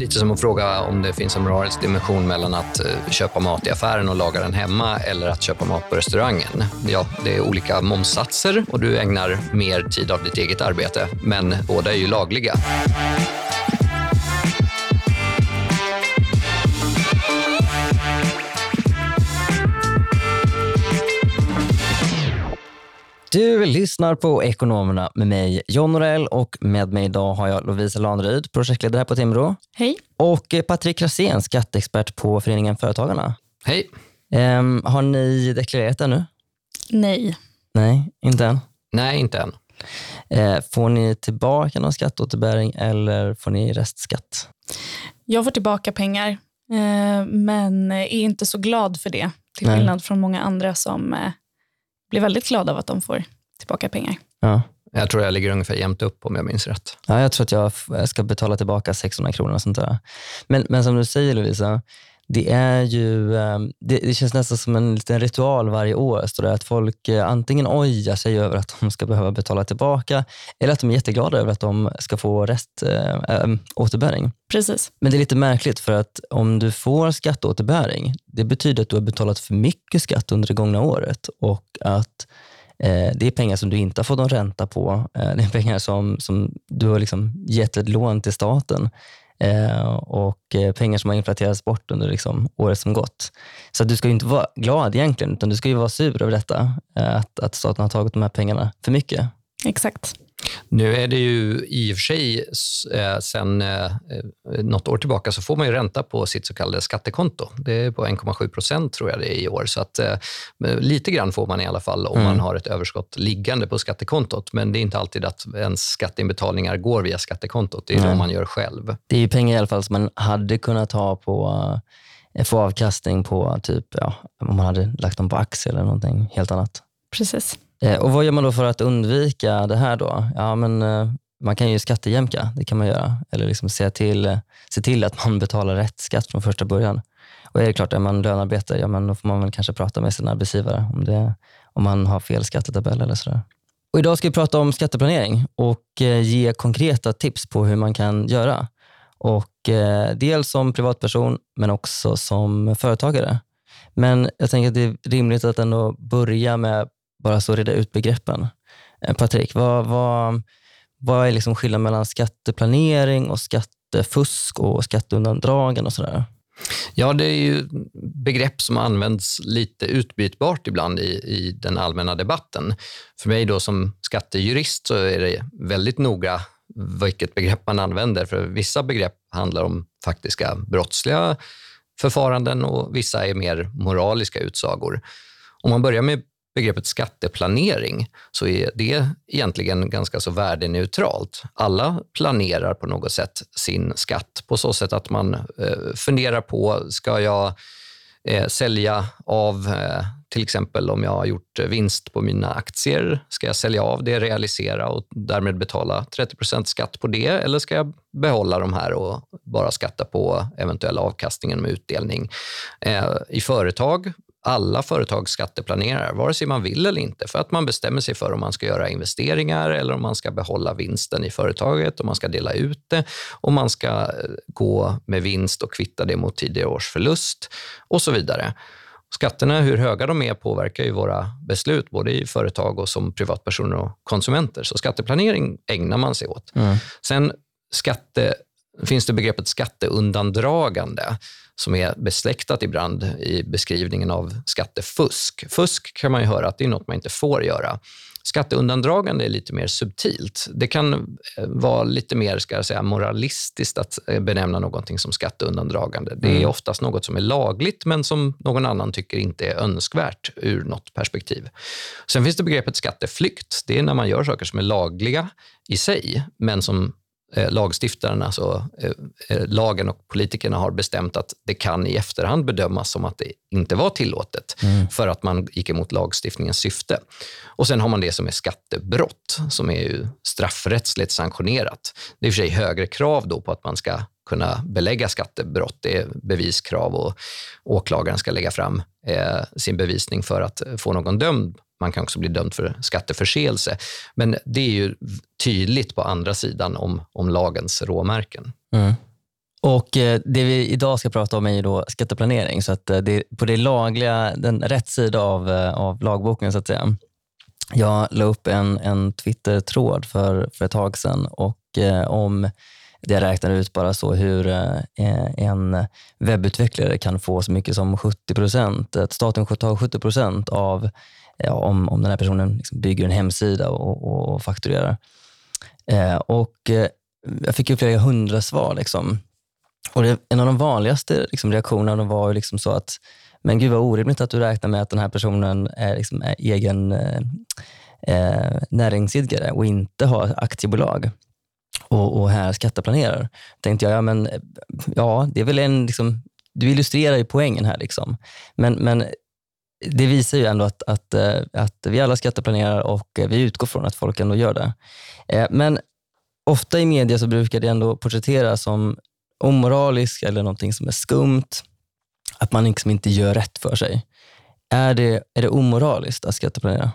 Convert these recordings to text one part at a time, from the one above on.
lite som att fråga om det finns en moralisk dimension mellan att eh, köpa mat i affären och laga den hemma eller att köpa mat på restaurangen. Ja, det är olika momssatser och du ägnar mer tid av ditt eget arbete, men båda är ju lagliga. Du lyssnar på Ekonomerna med mig, John Norell och med mig idag har jag Lovisa Lanryd, projektledare här på Timbro. Hej. Och eh, Patrik Krasén, skatteexpert på Föreningen Företagarna. Hej. Um, har ni deklarerat ännu? Nej. Nej, inte än? Nej, inte än. Uh, får ni tillbaka någon skatteåterbäring eller får ni restskatt? Jag får tillbaka pengar, uh, men är inte så glad för det. Till skillnad Nej. från många andra som uh, blir väldigt glada av att de får tillbaka pengar. Ja. Jag tror jag ligger ungefär jämnt upp om jag minns rätt. Ja, jag tror att jag ska betala tillbaka 600 kronor. Och sånt där. Men, men som du säger Lovisa, det, är ju, ehm, det, det, känns nästan som en liten ritual varje år. Så att folk eh, antingen ojar sig över att de ska behöva betala tillbaka eller att de är jätteglada över att de ska få rest, äh, återbäring. Precis. Men det är lite märkligt för att om du får skatteåterbäring, det betyder att du har betalat för mycket skatt under det gångna året och att eh, det är pengar som du inte har fått någon ränta på. Eh, det är pengar som, som du har liksom gett ett lån till staten eh, och Eh, pengar som har inflaterats bort under liksom, året som gått. Så du ska inte vara glad egentligen, utan du ska ju vara sur över detta, eh, att, att staten har tagit de här pengarna för mycket. Exakt. Nu är det ju i och för sig eh, sen eh, något år tillbaka så får man ju ränta på sitt så kallade skattekonto. Det är på 1,7 procent tror jag det är i år. Så att, eh, lite grann får man i alla fall om mm. man har ett överskott liggande på skattekontot. Men det är inte alltid att ens skatteinbetalningar går via skattekontot. Det är mm. det man gör själv. Det är ju pengar i alla fall som man hade kunnat ha på få avkastning på typ, ja, om man hade lagt dem på aktier eller någonting helt annat. Precis. Eh, och Vad gör man då för att undvika det här? då? Ja, men, eh, man kan ju skattejämka, det kan man göra. Eller liksom se, till, eh, se till att man betalar rätt skatt från första början. Och är det klart, är man lönearbetare, ja, men då får man väl kanske prata med sin arbetsgivare om, det, om man har fel skattetabell eller sådär. Och idag ska vi prata om skatteplanering och ge konkreta tips på hur man kan göra. Och eh, Dels som privatperson, men också som företagare. Men jag tänker att det är rimligt att ändå börja med bara så reda ut begreppen. Eh, Patrik, vad, vad, vad är liksom skillnaden mellan skatteplanering och skattefusk och skatteundandragande och sådär? Ja, det är ju begrepp som används lite utbytbart ibland i, i den allmänna debatten. För mig då som skattejurist så är det väldigt noga vilket begrepp man använder. För vissa begrepp handlar om faktiska brottsliga förfaranden och vissa är mer moraliska utsagor. Om man börjar med begreppet skatteplanering så är det egentligen ganska så värdeneutralt. Alla planerar på något sätt sin skatt på så sätt att man eh, funderar på, ska jag eh, sälja av eh, till exempel om jag har gjort vinst på mina aktier, ska jag sälja av det, realisera och därmed betala 30% skatt på det eller ska jag behålla de här och bara skatta på eventuell avkastningen med utdelning? I företag alla företag skatteplanerar, vare sig man vill eller inte, för att man bestämmer sig för om man ska göra investeringar eller om man ska behålla vinsten i företaget, om man ska dela ut det, om man ska eh, gå med vinst och kvitta det mot tidigare års förlust och så vidare. Skatterna, hur höga de är, påverkar ju våra beslut, både i företag och som privatpersoner och konsumenter. Så skatteplanering ägnar man sig åt. Mm. Sen skatte, finns det begreppet skatteundandragande som är besläktat ibland i beskrivningen av skattefusk. Fusk kan man ju höra att det är något man inte får göra. Skatteundandragande är lite mer subtilt. Det kan eh, vara lite mer ska jag säga, moralistiskt att eh, benämna någonting som skatteundandragande. Det är mm. oftast något som är lagligt men som någon annan tycker inte är önskvärt ur något perspektiv. Sen finns det begreppet skatteflykt. Det är när man gör saker som är lagliga i sig men som eh, lagstiftaren, alltså eh, eh, lagen och politikerna har bestämt att det kan i efterhand bedömas som att det inte var tillåtet mm. för att man gick emot lagstiftningens syfte. Och Sen har man det som är skattebrott, som är ju straffrättsligt sanktionerat. Det är i och för sig högre krav då på att man ska kunna belägga skattebrott. Det är beviskrav och åklagaren ska lägga fram eh, sin bevisning för att få någon dömd man kan också bli dömd för skatteförseelse. Men det är ju tydligt på andra sidan om, om lagens råmärken. Mm. Och eh, Det vi idag ska prata om är ju då skatteplanering. Så att eh, det är på det lagliga, den rätt sida av, eh, av lagboken så att säga. Jag la upp en, en Twitter-tråd för, för ett tag sedan och eh, om det jag räknar ut bara så hur eh, en webbutvecklare kan få så mycket som 70 procent, att staten tar 70 procent av ja, om, om den här personen liksom bygger en hemsida och, och, och fakturerar. Eh, och eh, jag fick ju flera hundra svar. Liksom. Och det, en av de vanligaste liksom, reaktionerna var ju liksom så att men gud vad orimligt att du räknar med att den här personen är, liksom, är egen eh, eh näringsidkare och inte har aktiebolag och, och här skatteplanerar. tänkte jag, ja, men, ja det är väl en, liksom, du illustrerar ju poängen här. Liksom. Men, men det visar ju ändå att, att, eh, att vi alla skatteplanerar och eh, vi utgår från att folk ändå gör det. Eh, men ofta i media så brukar det ändå porträtteras som omoraliskt eller någonting som är skumt. Att man liksom inte gör rätt för sig. Är det, är det omoraliskt att skatteplanera?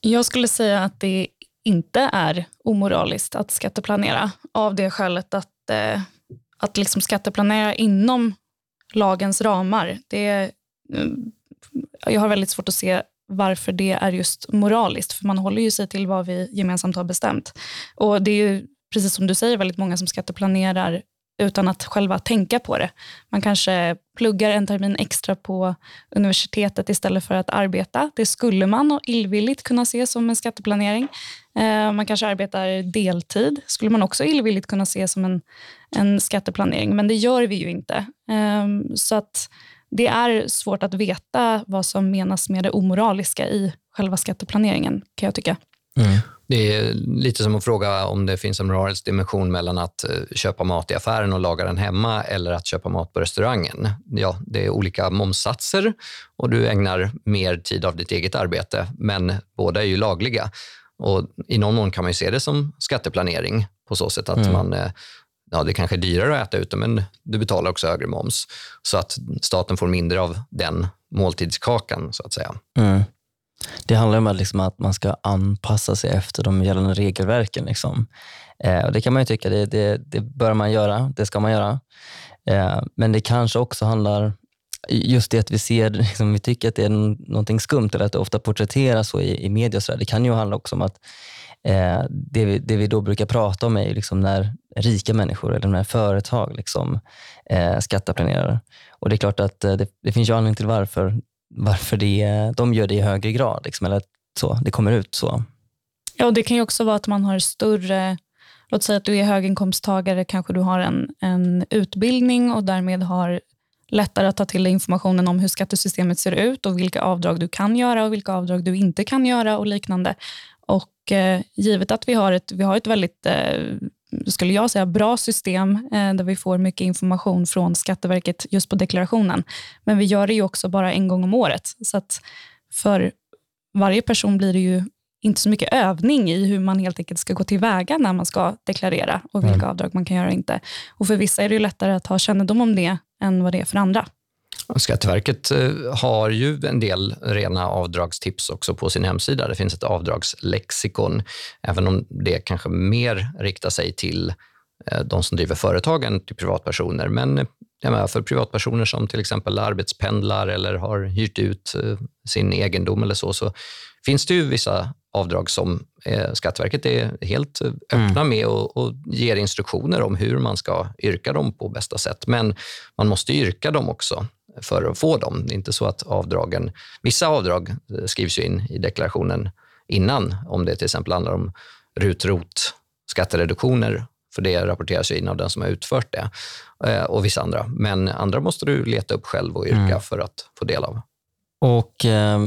Jag skulle säga att det inte är omoraliskt att skatteplanera av det skälet att, att liksom skatteplanera inom lagens ramar, det, jag har väldigt svårt att se varför det är just moraliskt, för man håller ju sig till vad vi gemensamt har bestämt. Och Det är ju, precis som du säger, väldigt många som skatteplanerar utan att själva tänka på det. Man kanske pluggar en termin extra på universitetet istället för att arbeta. Det skulle man illvilligt kunna se som en skatteplanering. Eh, man kanske arbetar deltid. skulle man också illvilligt kunna se som en, en skatteplanering, men det gör vi ju inte. Ehm, så att det är svårt att veta vad som menas med det omoraliska i själva skatteplaneringen, kan jag tycka. Mm. Det är lite som att fråga om det finns en moralisk dimension mellan att eh, köpa mat i affären och laga den hemma eller att köpa mat på restaurangen. Ja, det är olika momssatser och du ägnar mer tid av ditt eget arbete, men båda är ju lagliga. Och I någon mån kan man se det som skatteplanering på så sätt att mm. man eh, ja, det kanske är dyrare att äta ute, men du betalar också högre moms. Så att staten får mindre av den måltidskakan, så att säga. Mm. Det handlar om att, liksom att man ska anpassa sig efter de gällande regelverken. Liksom. Eh, och det kan man ju tycka, det, det, det, bör man göra, det ska man göra. Eh, men det kanske också handlar just det att vi ser, liksom, vi tycker att det är någonting skumt eller att det ofta porträtteras så i, i media. Så där. Det kan ju handla också om att eh, det, vi, det vi då brukar prata om är liksom när rika människor eller när företag liksom, eh, skatteplanerar. Och det är klart att eh, det, det finns ju anledning till varför varför det, de gör det i högre grad. Liksom, eller så, det kommer ut så. Ja, och Det kan ju också vara att man har större... Låt säga att du är höginkomsttagare, kanske du har en, en utbildning och därmed har lättare att ta till dig informationen om hur skattesystemet ser ut och vilka avdrag du kan göra och vilka avdrag du inte kan göra och liknande. Och eh, givet att vi har ett, vi har ett väldigt eh, skulle jag säga, bra system eh, där vi får mycket information från Skatteverket just på deklarationen. Men vi gör det ju också bara en gång om året. Så att för varje person blir det ju inte så mycket övning i hur man helt enkelt ska gå tillväga när man ska deklarera och vilka mm. avdrag man kan göra och inte. Och för vissa är det lättare att ha kännedom om det än vad det är för andra. Skatteverket eh, har ju en del rena avdragstips också på sin hemsida. Det finns ett avdragslexikon, även om det kanske mer riktar sig till eh, de som driver företag än till privatpersoner. Eh, men för privatpersoner som till exempel arbetspendlar eller har hyrt ut sin egendom eller så, så finns det ju vissa avdrag som Skatteverket är helt öppna mm. med och, och, ger instruktioner om hur man ska yrka dem på bästa sätt. Men man måste yrka dem också för att få dem. Det är inte så att avdragen... Vissa avdrag eh, skrivs in i deklarationen innan, om det till exempel handlar om RUT-ROT skattereduktioner, för det rapporteras in av den som har utfört det, eh, och vissa andra. Men andra måste du leta upp själv och yrka mm. för att få del av. Och eh,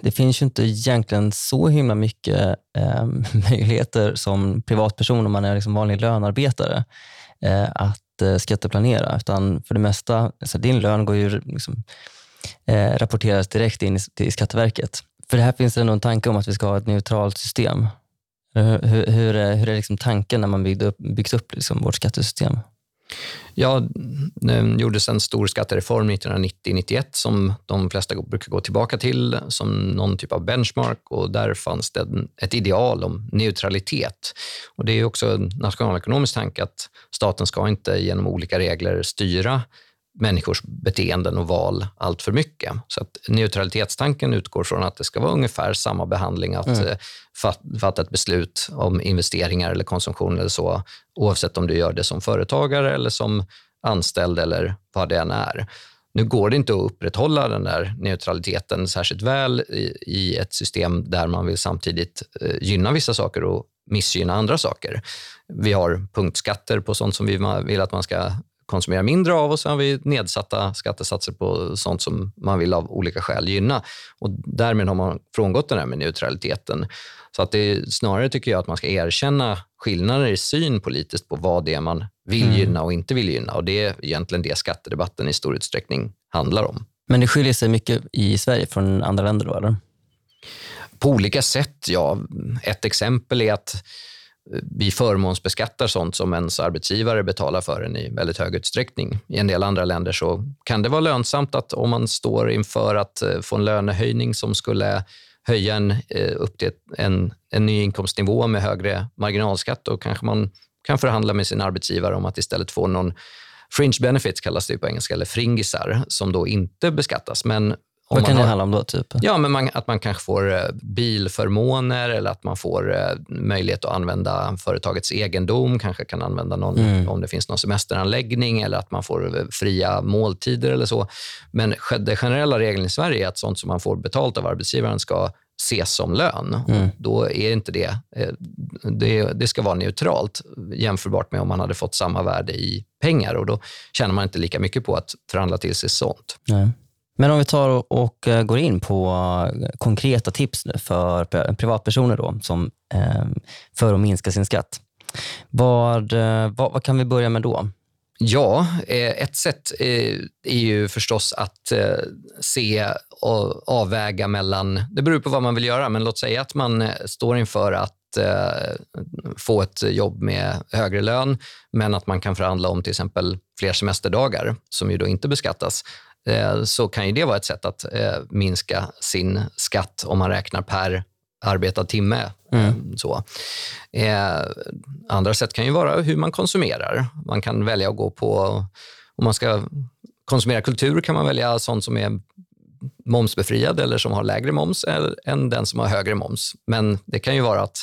Det finns ju inte egentligen så himla mycket eh, möjligheter som privatperson, om man är liksom vanlig lönarbetare, eh, att eh, skatteplanera. Utan för det mesta, alltså din lön går ju liksom, eh, rapporteras direkt in till Skatteverket. För det här finns det en tanke om att vi ska ha ett neutralt system. Hur, hur, hur är, hur är liksom tanken när man byggt upp, byggt upp liksom vårt skattesystem? Ja, det eh, gjordes en stor skattereform 1990-91 som de flesta brukar gå tillbaka till som någon typ av benchmark och där fanns det ett ideal om neutralitet. Och Det är också en nationalekonomisk tanke att staten ska inte genom olika regler styra människors beteenden och val allt för mycket. Så att neutralitetstanken utgår från att det ska vara ungefär samma behandling att mm. Eh, fatta ett beslut om investeringar eller konsumtion eller så, oavsett om du gör det som företagare eller som anställd eller vad det än är. Nu går det inte att upprätthålla den där neutraliteten särskilt väl i, i ett system där man vill samtidigt eh, gynna vissa saker och missgynna andra saker. Vi har punktskatter på sånt som vi vill att man ska konsumera mindre av och så har vi nedsatta skattesatser på sånt som man vill av olika skäl gynna. Och därmed har man frångått den här med neutraliteten. Så att det snarare tycker jag att man ska erkänna skillnader i syn politiskt på vad det är man vill mm. gynna och inte vill gynna. Och Det är egentligen det skattedebatten i stor utsträckning handlar om. Men det skiljer sig mycket i Sverige från andra länder då, eller? På olika sätt, ja. Ett exempel är att vi förmånsbeskattar sånt som ens arbetsgivare betalar för en i väldigt hög utsträckning. I en del andra länder så kan det vara lönsamt att om man står inför att eh, få en lönehöjning som skulle höja en, eh, upp till en, en ny inkomstnivå med högre marginalskatt, då kanske man kan förhandla med sin arbetsgivare om att istället få någon fringe benefits kallas det på engelska, eller fringisar, som då inte beskattas. Men vad kan det handla om då? Typ? Ja, men man, att man kanske får eh, bilförmåner eller att man får eh, möjlighet att använda företagets egendom, kanske kan använda någon, mm. om det finns någon semesteranläggning eller att man får eh, fria måltider eller så. Men den generella regeln i Sverige är att sånt som man får betalt av arbetsgivaren ska ses som lön. Mm. Då är inte det, det, det ska vara neutralt jämförbart med om man hade fått samma värde i pengar och då tjänar man inte lika mycket på att förhandla till sig sånt. Nej. Men om vi tar och eh, går in på eh, konkreta tips för privatpersoner då, som, eh, för att minska sin skatt. Vad, vad, vad kan vi börja med då? Ja, ett sätt är ju förstås att se och avväga mellan... Det beror på vad man vill göra, men låt säga att man står inför att få ett jobb med högre lön, men att man kan förhandla om till exempel fler semesterdagar som ju då inte beskattas. Eh, så kan ju det vara ett sätt att eh, minska sin skatt om man räknar per arbetad timme. Mm. Eh, så. andra sätt kan ju vara hur man konsumerar. Man kan välja att gå på... Om man ska konsumera kultur kan man välja sånt som är momsbefriad eller som har lägre moms än den som har högre moms. Men det kan ju vara att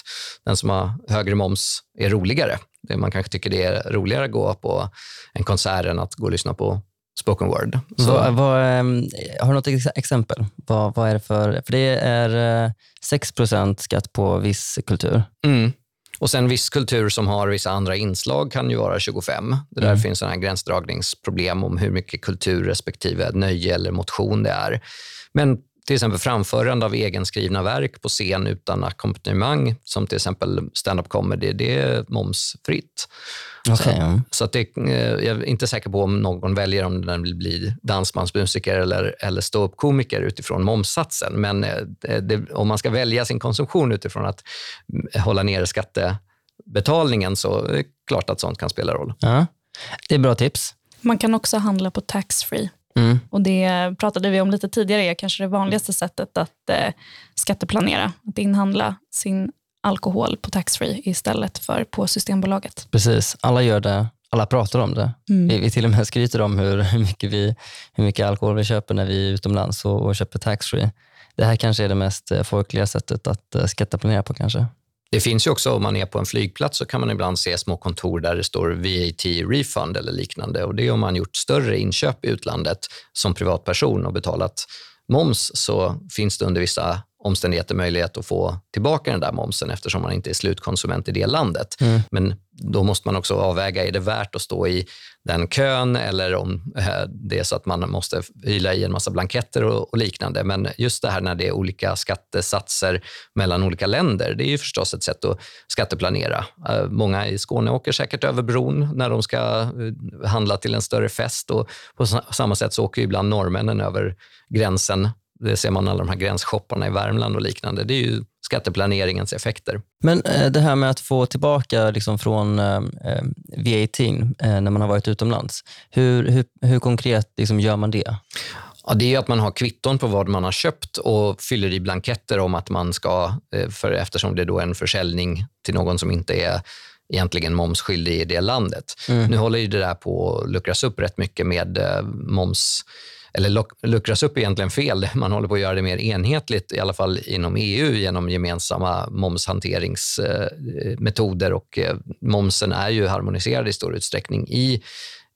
den som har högre moms är roligare. Man kanske tycker det är roligare att gå på en konsert än att gå och lyssna på spoken word. Så. Vad, vad, ehm, har du något exempel? Vad, vad är det för... För det är 6 eh, skatt på viss kultur. Mm. Och sen viss kultur som har vissa andra inslag kan ju vara 25. Det där mm. finns här gränsdragningsproblem om hur mycket kultur respektive nöje eller motion det är. Men till exempel framförande av egenskrivna verk på scen utan ackompanjemang, som till exempel stand-up comedy, det är momsfritt. Okay. Så, så att det, eh, jag är inte säker på om någon väljer om den vill bli dansbandsmusiker eller, eller ståuppkomiker utifrån momssatsen. Men eh, det, om man ska välja sin konsumtion utifrån att mm, hålla nere skattebetalningen så är det klart att sånt kan spela roll. Ja. Det är bra tips. Man kan också handla på taxfree. Mm. Och Det pratade vi om lite tidigare, är kanske det vanligaste sättet att eh, skatteplanera. Att inhandla sin alkohol på taxfree istället för på Systembolaget. Precis, alla gör det. Alla pratar om det. Mm. Vi, vi till och med skryter om hur, hur, mycket vi, hur mycket alkohol vi köper när vi är utomlands och, och köper taxfree. Det här kanske är det mest eh, folkliga sättet att uh, skatteplanera på kanske. Det finns ju också, om man är på en flygplats, så kan man ibland se små kontor där det står VAT refund eller liknande. Och det är om man gjort större inköp i utlandet som privatperson och betalat moms så finns det under vissa omständigheter möjlighet att få tillbaka den där momsen eftersom man inte är slutkonsument i det landet. Mm. Men då måste man också avväga, är det värt att stå i den kön eller om eh, det är så att man måste hyla i en massa blanketter och, och, liknande. Men just det här när det är olika skattesatser mellan olika länder, det är ju förstås ett sätt att skatteplanera. Eh, många i Skåne åker säkert över bron när de ska eh, handla till en större fest och på samma sätt så åker ibland norrmännen över gränsen det ser man alla de här gränsshopparna i Värmland och liknande. Det är ju skatteplaneringens effekter. Men eh, det här med att få tillbaka liksom från eh, eh VAT när man har varit utomlands, hur, hur, hur konkret liksom gör man det? Ja, det är att man har kvitton på vad man har köpt och fyller i blanketter om att man ska, för eftersom det då är en försäljning till någon som inte är egentligen momsskyldig i det landet. Mm. Nu håller ju det där på att luckras upp rätt mycket med moms eller luckras upp egentligen fel. Man håller på att göra det mer enhetligt, i alla fall inom EU, genom gemensamma momshanteringsmetoder. Och eh, momsen är ju harmoniserad i stor utsträckning i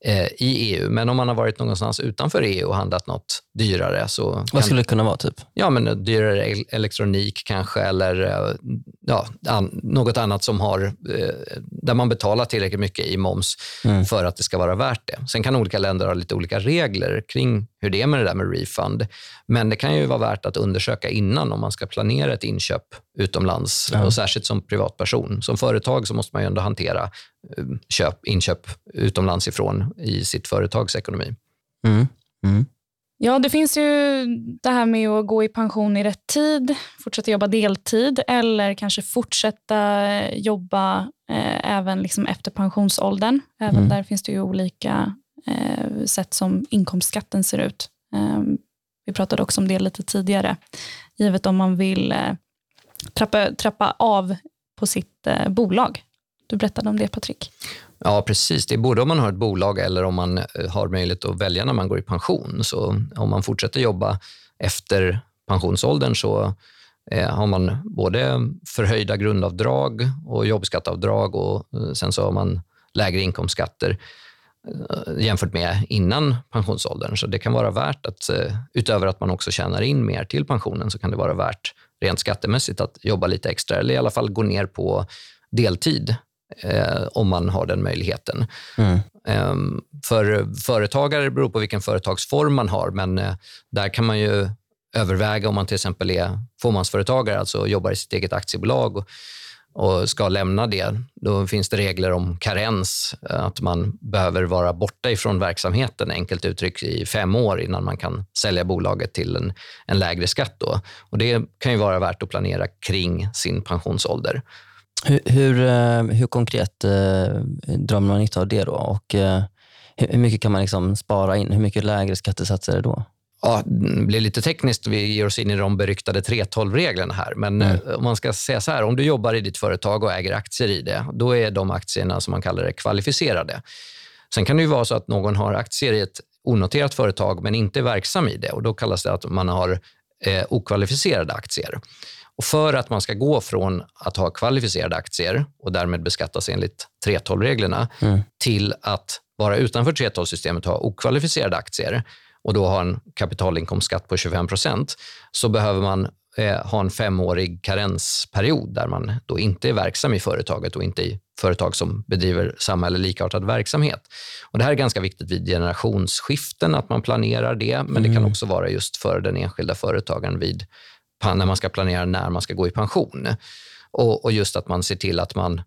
Eh, i EU. Men om man har varit någonstans utanför EU och handlat något dyrare. Så Vad skulle det kunna vara? typ? Ja, men Dyrare elektronik kanske eller eh, ja, an, något annat som har, där man betalar tillräckligt mycket i moms mm. för att det ska vara värt det. Sen kan olika länder ha lite olika regler kring hur det är med det där med refund. Men det kan ju vara värt att undersöka innan om man ska planera ett inköp utomlands. Ja. Och särskilt som privatperson. Som företag så måste man ju ändå hantera eh, köp, inköp utomlands ifrån i sitt företags ekonomi. Mm. Mm. Ja, det finns ju det här med att gå i pension i rätt tid, fortsätta jobba deltid eller kanske fortsätta jobba eh, även liksom efter pensionsåldern. Även mm. där finns det ju olika eh, sätt som inkomstskatten ser ut. Eh, vi pratade också om det lite tidigare. Givet om man vill eh, trappa, trappa av på sitt eh, bolag. Du berättade om det, Patrik. Ja, precis. Det är både om man har ett bolag eller om man eh, har möjlighet att välja när man går i pension. Så om man fortsätter jobba efter pensionsåldern så eh, har man både förhöjda grundavdrag och jobbskatteavdrag och eh, sen så har man lägre inkomstskatter jämfört med innan pensionsåldern. Så det kan vara värt att, utöver att man också tjänar in mer till pensionen, så kan det vara värt rent skattemässigt att jobba lite extra eller i alla fall gå ner på deltid eh, om man har den möjligheten. Mm. Eh, för företagare beror på vilken företagsform man har, men eh, där kan man ju överväga om man till exempel är fåmansföretagare, alltså jobbar i sitt eget aktiebolag och, och ska lämna det, då finns det regler om karens, att man behöver vara borta ifrån verksamheten, enkelt uttryckt, i fem år innan man kan sälja bolaget till en, en lägre skatt. Då. Och det kan ju vara värt att planera kring sin pensionsålder. Hur, hur, eh, hur konkret eh, drar man nytta av det då? Och eh, hur mycket kan man liksom spara in? Hur mycket lägre skattesatser är det då? Ja, det blir lite tekniskt. Vi ger oss in i de beryktade 3.12-reglerna här. Men mm. om man ska säga så här, om du jobbar i ditt företag och äger aktier i det, då är de aktierna som man kallar det kvalificerade. Sen kan det ju vara så att någon har aktier i ett onoterat företag men inte är verksam i det och då kallas det att man har eh, okvalificerade aktier. Och för att man ska gå från att ha kvalificerade aktier och därmed beskattas enligt 3.12-reglerna mm. till att vara utanför 3.12-systemet och ha okvalificerade aktier och då ha en kapitalinkomstskatt på 25 procent, så behöver man eh, ha en femårig karensperiod där man då inte är verksam i företaget och inte i företag som bedriver samma eller likartad verksamhet. Och det här är ganska viktigt vid generationsskiften, att man planerar det, men mm. det kan mm. också vara just för den enskilda företagaren vid när man ska planera när man ska gå i pension. Och, och just att man ser till att man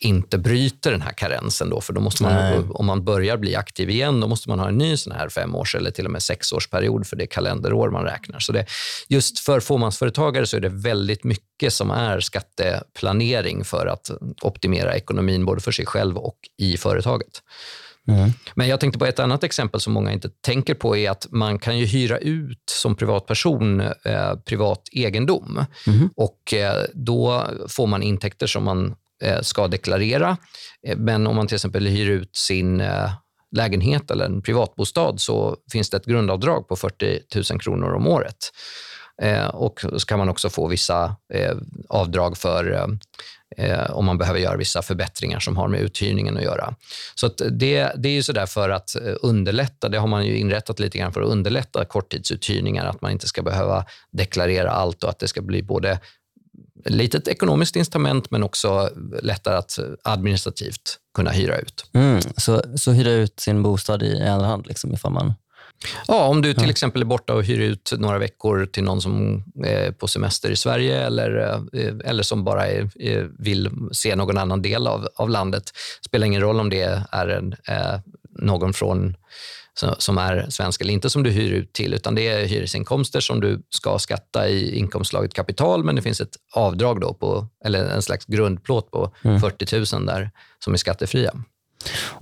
inte bryter den här karensen. Då, för då måste man, om man börjar bli aktiv igen, då måste man ha en ny sån här femårs eller till och med sexårsperiod för det kalenderår man räknar. Så det, just för fåmansföretagare så är det väldigt mycket som är skatteplanering för att optimera ekonomin både för sig själv och i företaget. Mm. Men jag tänkte på ett annat exempel som många inte tänker på är att man kan ju hyra ut som privatperson eh, privat egendom. Mm. Och eh, Då får man intäkter som man eh, Eh, ska deklarera. Eh, men om man till exempel hyr ut sin eh, lägenhet eller en privatbostad så finns det ett grundavdrag på 40 000 kronor om året. Och så kan man också få vissa avdrag för om man behöver göra vissa förbättringar som har med uthyrningen att göra. Så att det, det är ju sådär för att underlätta, det har man ju inrättat lite grann för att underlätta korttidsuthyrningar, att man inte ska behöva deklarera allt och att det ska bli både litet ekonomiskt incitament men också lättare att administrativt kunna hyra ut. Mm, så, så hyra ut sin bostad i andra hand liksom, ifall man Ja, om du till exempel är borta och hyr ut några veckor till någon som är på semester i Sverige eller, eh, eller som bara är, vill se någon annan del av, av landet. spelar ingen roll om det är en, eh, någon från som är svensk eller inte som du hyr ut till, utan det är hyresinkomster som du ska skatta i inkomstslaget kapital, men det finns ett avdrag då på, eller en slags grundplåt på mm. 40 000 där som är skattefria.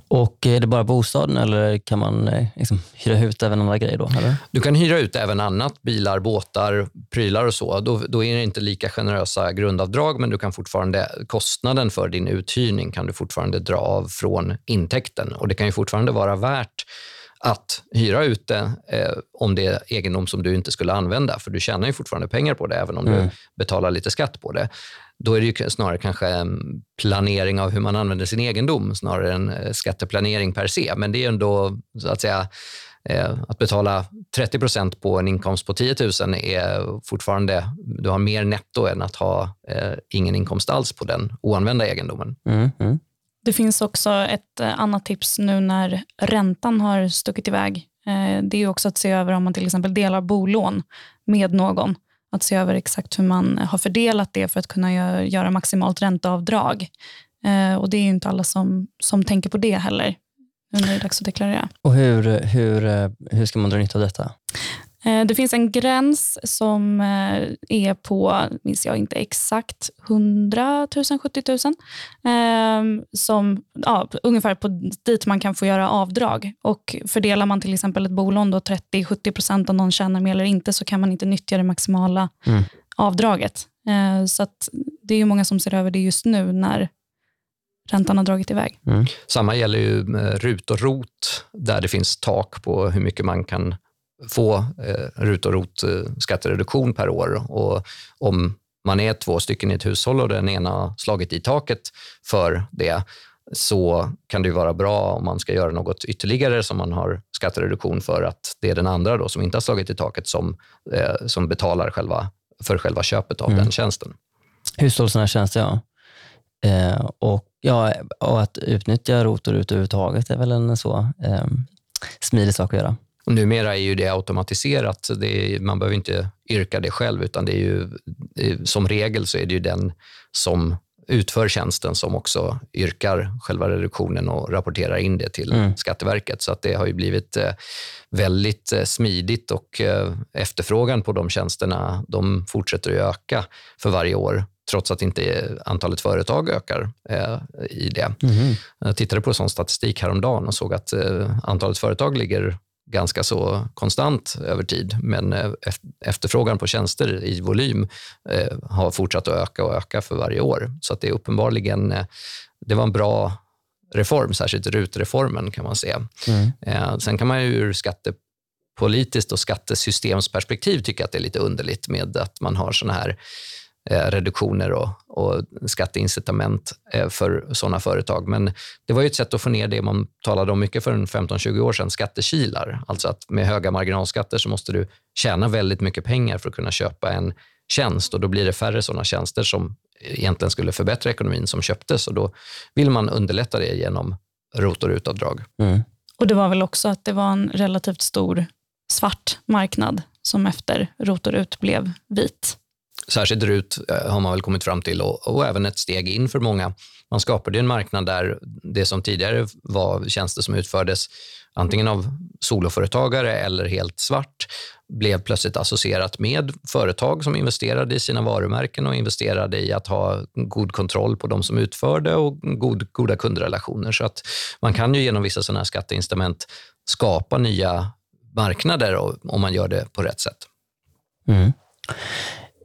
Och Är det bara bostaden eller kan man eh, liksom hyra ut även andra grejer? Då, eller? Du kan hyra ut även annat, bilar, båtar, prylar och så. Då, då är det inte lika generösa grundavdrag, men du kan fortfarande, kostnaden för din uthyrning kan du fortfarande dra av från intäkten. Och Det kan ju fortfarande vara värt att hyra ut det eh, om det är egendom som du inte skulle använda, för du tjänar ju fortfarande pengar på det, även om mm. du betalar lite skatt på det. Då är det snarare kanske en planering av hur man använder sin egendom, snarare än eh, skatteplanering per se. Men det är ändå, så att säga, eh, att betala 30 procent på en inkomst på 10 000 är fortfarande, du har mer netto än att ha eh, ingen inkomst alls på den oanvända egendomen. Mm, mm. Det finns också ett eh, annat tips nu när räntan har stuckit iväg. Eh, det är också att se över om man till exempel delar bolån med någon. Att se över exakt hur man har fördelat det för att kunna göra maximalt ränteavdrag. Eh, och Det är inte alla som, som tänker på det heller Nu när det är dags att deklarera. Och hur, hur, hur ska man dra nytta av detta? Eh, det finns en gräns som eh, är på, minns jag inte exakt, 100 000, 70 000. Som, ja, ungefär på dit man kan få göra avdrag. Och Fördelar man till exempel ett bolån 30-70 procent om någon tjänar mer eller inte så kan man inte nyttja det maximala mm. avdraget. Eh, så det är många som ser över det just nu när räntan har dragit iväg. Mm. Samma gäller ju RUT och ROT där det finns tak på hur mycket man kan få eh, RUT och ROT eh, per år. Och om man är två stycken i ett hushåll och den ena har slagit i taket för det så kan det vara bra om man ska göra något ytterligare som man har skattereduktion för att det är den andra då som inte har slagit i taket som, eh, som betalar själva, för själva köpet av mm. den tjänsten. Hushållsnära tjänster, ja. Eh, och, ja. Och att utnyttja ROT och RUT överhuvudtaget är väl en så eh, smidig sak att göra. Och numera är ju det automatiserat. Det är, man behöver inte yrka det själv, utan det är ju, som regel så är det ju den som utför tjänsten som också yrkar själva reduktionen och rapporterar in det till mm. Skatteverket. Så att det har ju blivit eh, väldigt eh, smidigt och eh, efterfrågan på de tjänsterna de fortsätter att öka för varje år trots att inte antalet företag ökar i det. Mm. Jag tittade på sån statistik häromdagen och såg att antalet företag ligger ganska så konstant över tid, men eh, efterfrågan på tjänster i volym eh, har fortsatt att öka och öka för varje år. Så att det är uppenbarligen eh, det var en bra reform, särskilt RUT-reformen kan man säga. Mm. Sen kan man ju ur skattepolitiskt och skattesystemsperspektiv tycka att det är lite underligt med att man har såna här reduktioner och, och skatteincitament eh, för sådana företag. Men det var ju ett sätt att få ner det man talade om mycket för 15-20 år sedan, skattekilar. Alltså att med höga marginalskatter så måste du tjäna väldigt mycket pengar för att kunna köpa en tjänst och då blir det färre sådana tjänster som egentligen skulle förbättra ekonomin som köptes och då vill man underlätta det genom ROT och RUT-avdrag. Mm. Och det var väl också att det var en relativt stor svart marknad som efter ROT och RUT blev vit särskilt RUT eh, har man väl kommit fram till och, och även ett steg in för många. Man skapade en marknad där det som tidigare var tjänster som utfördes antingen av soloföretagare eller helt svart blev plötsligt associerat med företag som investerade i sina varumärken och investerade i att ha god kontroll på de som utförde och god, goda kundrelationer. Så att man kan ju genom vissa sådana här skatteinstrument skapa nya marknader om man gör det på rätt sätt. Mm.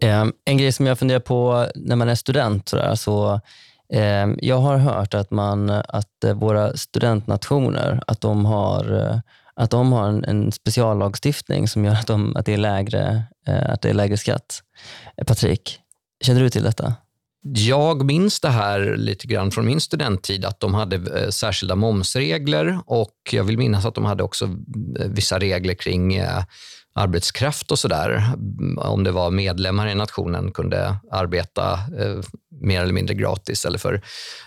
Ehm, en grej som jag funderar på när man är student, så, där, så jag har hört att, man, att eh, våra studentnationer att de har, eh, att de har en, en speciallagstiftning som gör att, de, att, det är lägre, eh, att det är lägre skatt. Eh, Patrik, känner du till detta? Jag minns det här lite grann från min studenttid, att de hade särskilda momsregler och jag vill minnas att de hade också vissa regler kring arbetskraft och sådär. Om det var medlemmar i nationen kunde arbeta eh, mer eller mindre gratis eller för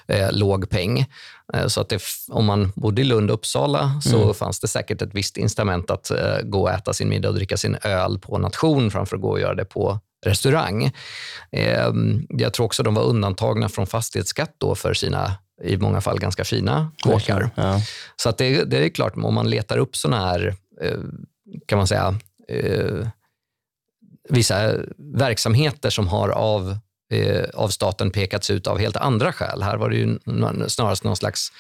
eh, låg peng. Eh, så att det, om man bodde i Lund och Uppsala så mm. fanns det säkert ett visst incitament att eh, gå och äta sin middag och dricka sin öl på nation framför att gå och göra det på restaurang. Ehm, jag tror också de var undantagna från fastighetsskatt då för sina i många fall ganska fina kåkar. Ja. Så att det, det är klart, om man letar upp såna här, eh, kan man säga, eh, vissa verksamheter som har av, eh, av staten pekats ut av helt andra skäl. Här var det ju snarast någon slags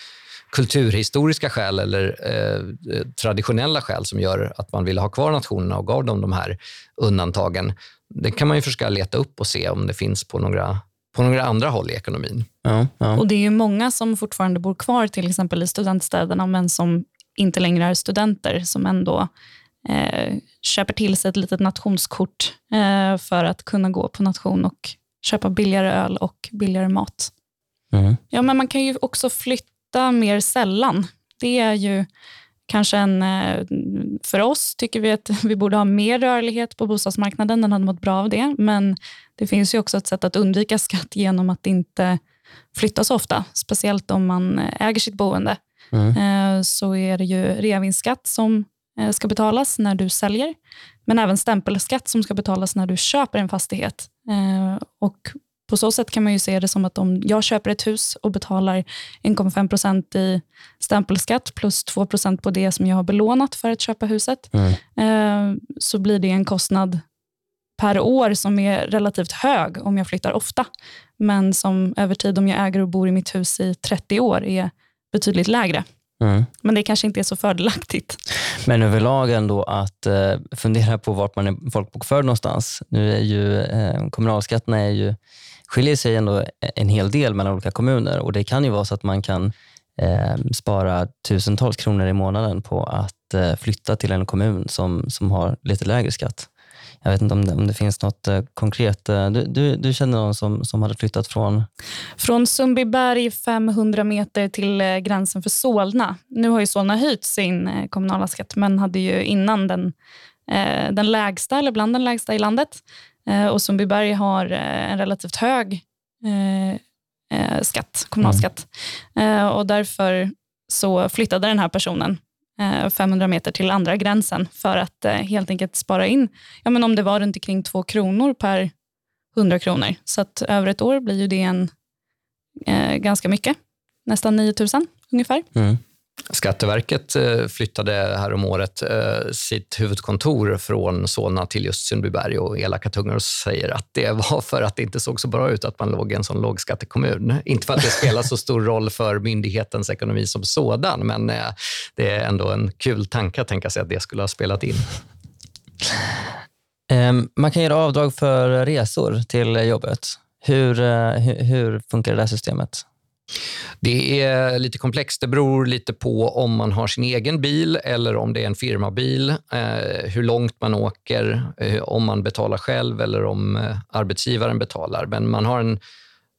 kulturhistoriska skäl eller eh, traditionella skäl som gör att man ville ha kvar nationerna och gav dem de här undantagen. Det kan man ju försöka leta upp och se om det finns på några, på några andra håll i ekonomin. Ja, ja. Och Det är ju många som fortfarande bor kvar till exempel i studentstäderna men som inte längre är studenter som ändå eh, köper till sig ett litet nationskort eh, för att kunna gå på nation och köpa billigare öl och billigare mat. Mm. Ja, men man kan ju också flytta mer sällan. Det är ju kanske en... eh, För oss tycker vi att vi borde ha mer rörlighet på bostadsmarknaden. Den hade mått bra av det. Men det finns ju också ett sätt att undvika skatt genom att inte flytta så ofta. Speciellt om man äger sitt boende. Mm. Eh, Så är det ju reavinstskatt som eh, ska betalas när du säljer. Men även stämpelskatt som ska betalas när du köper en fastighet. Eh, Och på så sätt kan man ju se det som att om jag köper ett hus och betalar 1,5 procent i stämpelskatt plus 2 procent på det som jag har belånat för att köpa huset, Mm. eh, så blir det en kostnad per år som är relativt hög om jag flyttar ofta. Men som över tid, om jag äger och bor i mitt hus i 30 år, är betydligt lägre. Mm. Men det kanske inte är så fördelaktigt. Men överlag ändå att eh, fundera på vart man är folkbokförd någonstans. Nu är ju eh, kommunalskatterna är ju, skiljer sig ändå en hel del mellan olika kommuner och det kan ju vara så att man kan eh, spara tusentals kronor i månaden på att eh, flytta till en kommun som, som har lite lägre skatt. Jag vet inte om det, om det finns något eh, konkret. Eh, du, du, du känner någon som, som hade flyttat från... Från Sundbyberg 500 meter till eh, gränsen för Solna. Nu har ju Solna höjt sin kommunala skatt, men hade ju innan den, den lägsta, eller bland den lägsta i landet. Och Sundbyberg har en relativt hög skatt, kommunalskatt. Eh, och därför så flyttade den här personen Eh, 500 meter till andra gränsen för att eh, helt enkelt spara in, ja, men om det var runt omkring 2 kronor per 100 kronor. Så att över ett år blir ju det en eh, ganska mycket. Nästan 9 000 ungefär. Mm. Skatteverket eh, flyttade häromåret eh, sitt huvudkontor från Solna till just Sundbyberg och elaka tungor säger att det var för att det inte såg så bra ut att man låg i en sån lågskattekommun. Inte för att det spelar så stor roll för myndighetens ekonomi som sådan, men eh, det är ändå en kul tanke att tänka sig att det skulle ha spelat in. Ehm, man kan göra avdrag för resor till jobbet. Hur, hur, hur funkar det där systemet? Det är lite komplext. Det beror lite på om man har sin egen bil eller om det är en firmabil. Eh, hur långt man åker, eh, om man betalar själv eller om eh, arbetsgivaren betalar. Men man har en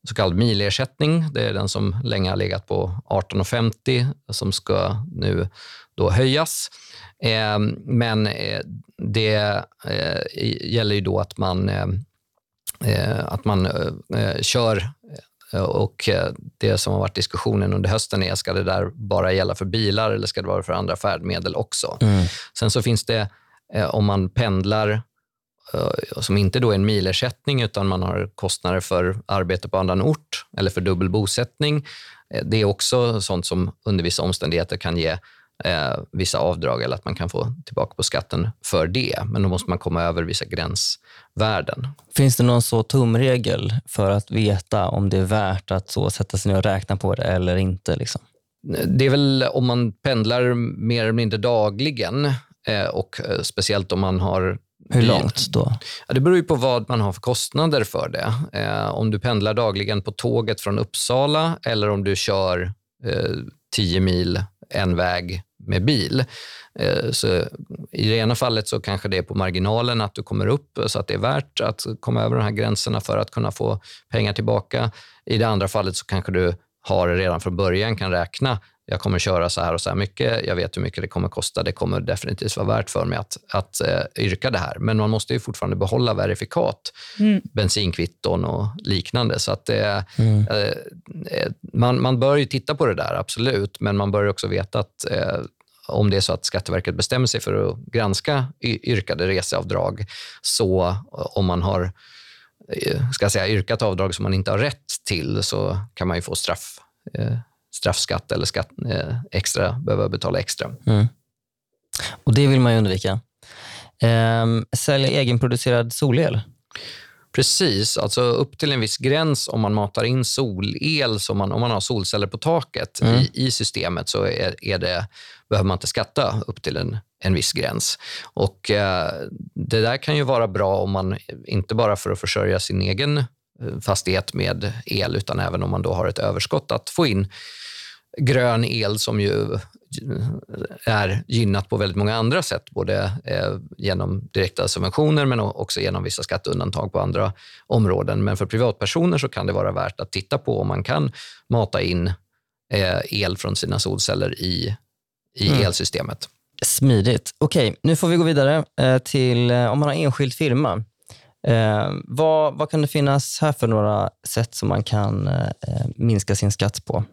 så kallad milersättning. Det är den som länge har legat på 18,50 som ska nu då höjas. Eh, men eh, det eh, gäller ju då att man, eh, eh att man eh, eh kör Eh, och eh, det som har varit diskussionen under hösten är, ska det där bara gälla för bilar eller ska det vara för andra färdmedel också? Mm. Sen så finns det, eh, om man pendlar eh, som inte då är en milersättning utan man har kostnader för arbete på annan ort eller för dubbel bosättning. Eh, det är också sånt som under vissa omständigheter kan ge eh, vissa avdrag eller att man kan få tillbaka på skatten för det. Men då måste man komma över vissa gränsvärden. Finns det någon så tumregel för att veta om det är värt att så sätta sig ner och räkna på det eller inte? Liksom? Det är väl om man pendlar mer eller mindre dagligen eh, och eh, speciellt om man har Hur långt då? Ja, det beror ju på vad man har för kostnader för det. Eh, om du pendlar dagligen på tåget från Uppsala eller om du kör eh, 10 mil en väg med bil. Eh, så I det ena fallet så kanske det är på marginalen att du kommer upp så att det är värt att komma över de här gränserna för att kunna få pengar tillbaka. I det andra fallet så kanske du har redan från början kan räkna jag kommer köra så här och så här mycket, jag vet hur mycket det kommer kosta, det kommer definitivt vara värt för mig att, att uh, yrka det här. Men man måste ju fortfarande behålla verifikat, Mm. bensinkvitton och liknande. Så att, uh, Mm. uh, man, man bör ju titta på det där, absolut, men man bör också veta att om det är så att Skatteverket bestämmer sig för att granska yrkade reseavdrag, så eh, om man har eh, ska säga, yrkat avdrag som man inte har rätt till så kan man ju få straff eh, straffskatt eller skatt, eh, extra, behöva betala extra. Mm. Och Det vill man ju undvika. Eh, sälja egenproducerad solel. Precis, alltså upp till en viss gräns om man matar in solel, som man, om man har solceller på taket Mm. i, i systemet, så är, är det, behöver man inte skatta upp till en, en viss gräns. Och eh, Det där kan ju vara bra om man, inte bara för att försörja sin egen eh, fastighet med el, utan även om man då har ett överskott, att få in grön el som ju är gynnat på väldigt många andra sätt, både eh, genom direkta subventioner men också genom vissa skatteundantag på andra områden. Men för privatpersoner så kan det vara värt att titta på om man kan mata in eh, el från sina solceller i, i Mm. elsystemet. Smidigt. Okej, nu får vi gå vidare eh, till om man har enskild firma. Eh, vad, vad kan det finnas här för några sätt som man kan eh, minska sin skatt på?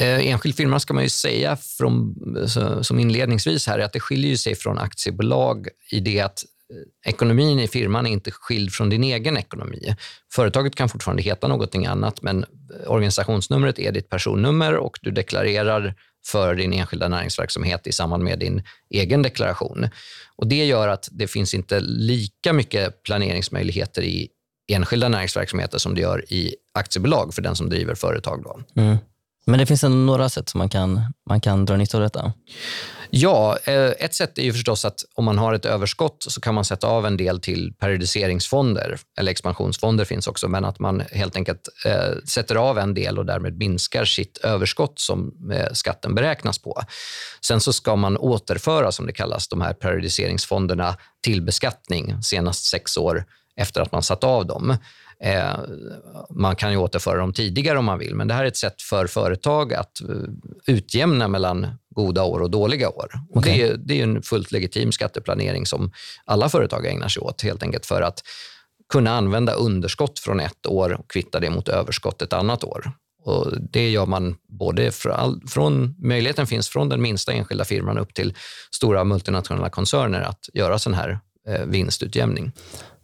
Eh, enskild firma ska man ju säga från, så, som inledningsvis här, att det skiljer sig från aktiebolag i det att eh, ekonomin i firman är inte skild från din egen ekonomi. Företaget kan fortfarande heta någonting annat, men eh, organisationsnumret är ditt personnummer och du deklarerar för din enskilda näringsverksamhet i samband med din egen deklaration. Och Det gör att det finns inte lika mycket planeringsmöjligheter i enskilda näringsverksamheter som det gör i aktiebolag för den som driver företag. Då. Mm. Men det finns ändå några sätt som man kan, man kan dra nytta av detta. Ja, eh, ett sätt är ju förstås att om man har ett överskott så kan man sätta av en del till periodiseringsfonder, eller expansionsfonder finns också, men att man helt enkelt eh, sätter av en del och därmed minskar sitt överskott som eh, skatten beräknas på. Sen så ska man återföra, som det kallas, de här periodiseringsfonderna till beskattning senast sex år efter att man satt av dem. Eh, man kan ju återföra dem tidigare om man vill, men det här är ett sätt för företag att eh, utjämna mellan goda år och dåliga år. Och det, är, det är en fullt legitim skatteplanering som alla företag ägnar sig åt, helt enkelt för att kunna använda underskott från ett år och kvitta det mot överskott ett annat år. Och det gör man både från, från, möjligheten finns från den minsta enskilda firman upp till stora multinationella koncerner att göra sån här vinstutjämning.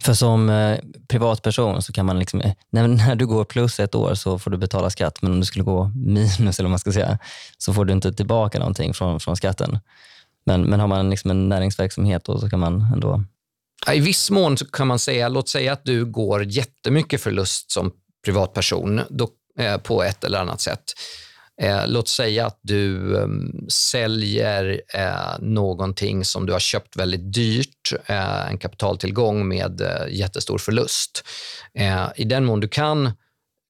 För som eh, privatperson så kan man, liksom, eh, när, när du går plus ett år så får du betala skatt, men om du skulle gå minus eller man ska säga, så får du inte tillbaka någonting från, från skatten. Men, men har man liksom en näringsverksamhet då, så kan man ändå... I viss mån kan man säga, låt säga att du går jättemycket förlust som privatperson då, eh, på ett eller annat sätt. Eh, låt säga att du eh, säljer eh, någonting som du har köpt väldigt dyrt, eh, en kapitaltillgång med eh, jättestor förlust. Eh, I den mån du kan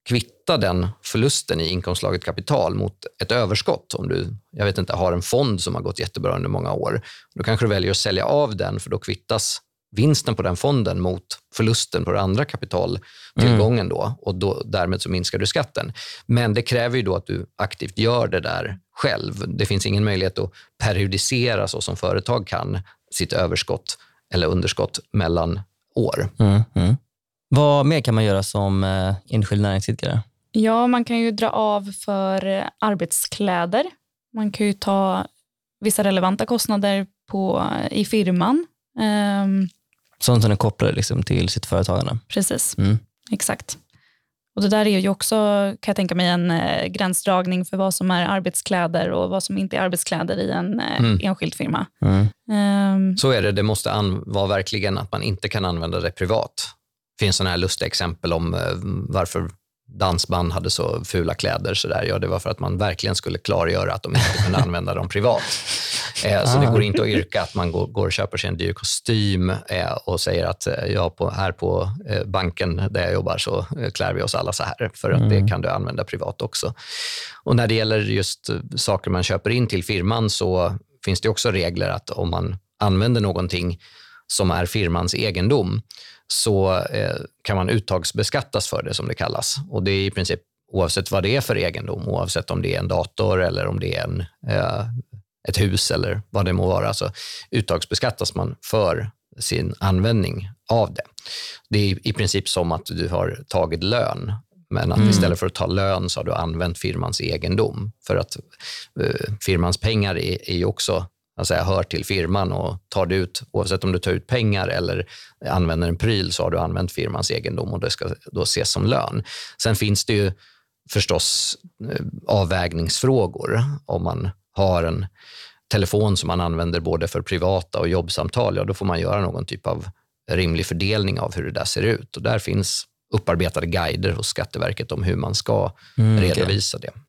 kvitta den förlusten i inkomstslaget kapital mot ett överskott. Om du jag vet inte, har en fond som har gått jättebra under många år, då kanske du väljer att sälja av den för då kvittas vinsten på den fonden mot förlusten på den andra kapitaltillgången. Då, och då, därmed så minskar du skatten. Men det kräver ju då att du aktivt gör det där själv. Det finns ingen möjlighet att periodisera så som företag kan sitt överskott eller underskott mellan år. Mm, mm. Vad mer kan man göra som eh, enskild näringsidkare? Ja, man kan ju dra av för eh, arbetskläder. Man kan ju ta vissa relevanta kostnader på, i firman. Ehm, Sånt som är kopplade liksom till sitt företagande. precis, Mm. exakt. Och Det där är ju också, kan jag tänka mig, en eh, gränsdragning för vad som är arbetskläder och vad som inte är arbetskläder i en eh, Mm. enskild firma. Mm. Ehm, Så är det. Det måste vara verkligen att man inte kan använda det privat. Det finns sådana här lustiga exempel om eh, varför dansband hade så fula kläder. Så där. Ja, det var för att man verkligen skulle klargöra att de inte kunde använda dem privat. Eh, så det Ah. går inte att yrka att man går, går och köper sig en dyr kostym eh, och säger att eh, ja, på, här på eh, banken där jag jobbar så eh, klär vi oss alla så här, för att Mm. det kan du använda privat också. Och när det gäller just saker man köper in till firman så finns det också regler att om man använder någonting som är firmans egendom så eh, kan man uttagsbeskattas för det som det kallas. Och det är i princip oavsett vad det är för egendom, oavsett om det är en dator eller om det är en, eh, ett hus eller vad det må vara, så uttagsbeskattas man för sin användning av det. Det är i princip som att du har tagit lön, men att Mm. istället för att ta lön så har du använt firmans egendom. För att eh, firmans pengar är, är också alltså jag hör till firman och tar du ut, oavsett om du tar ut pengar eller använder en pryl så har du använt firmans egendom och det ska då ses som lön. Sen finns det ju förstås eh, avvägningsfrågor. Om man har en telefon som man använder både för privata och jobbsamtal, ja, då får man göra någon typ av rimlig fördelning av hur det där ser ut. Och där finns upparbetade guider hos Skatteverket om hur man ska mm, redovisa okay. det.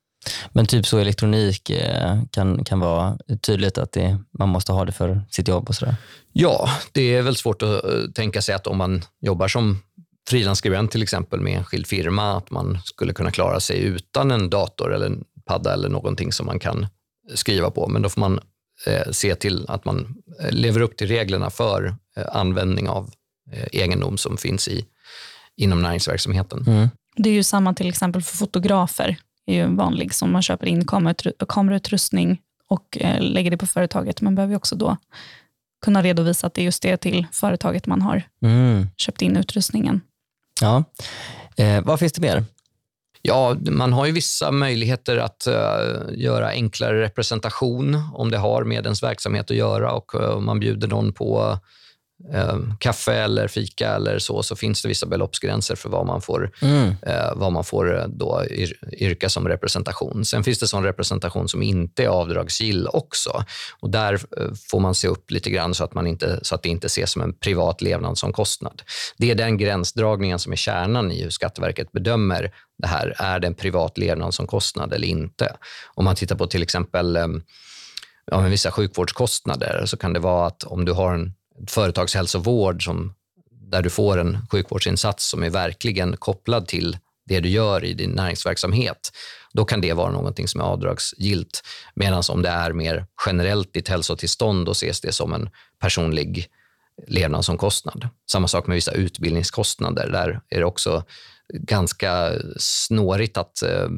Men typ så elektronik eh, kan, kan vara tydligt att det, man måste ha det för sitt jobb och sådär? Ja, det är väl svårt att eh, tänka sig att om man jobbar som frilansskribent till exempel med enskild firma, att man skulle kunna klara sig utan en dator eller en padda eller någonting som man kan skriva på. Men då får man eh, se till att man eh, lever upp till reglerna för eh, användning av eh, egendom som finns i, inom näringsverksamheten. Mm. Det är ju samma till exempel för fotografer. Det är ju vanlig som man köper in kamerautrustning och eh, lägger det på företaget. Man behöver också då kunna redovisa att det är just det till företaget man har mm. köpt in utrustningen. Ja. Eh, vad finns det mer? Ja, man har ju vissa möjligheter att uh, göra enklare representation om det har med ens verksamhet att göra och uh, man bjuder någon på eh, kaffe eller fika eller så, så finns det vissa beloppsgränser för vad man får, mm. vad man får då yrka som representation. Sen finns det sån representation som inte är avdragsgill också. Och där får man se upp lite grann så att, man inte, så att det inte ses som en privat levnadsomkostnad. Det är den gränsdragningen som är kärnan i hur Skatteverket bedömer det här. Är det en privat levnadsomkostnad eller inte? Om man tittar på till exempel eh, ja, ja, vissa sjukvårdskostnader så kan det vara att om du har en företagshälsovård som, där du får en sjukvårdsinsats som är verkligen kopplad till det du gör i din näringsverksamhet, då kan det vara någonting som är avdragsgillt. Medan om det är mer generellt ditt hälsotillstånd, då ses det som en personlig levnadsomkostnad. Samma sak med vissa utbildningskostnader. Där är det också ganska snårigt att eh,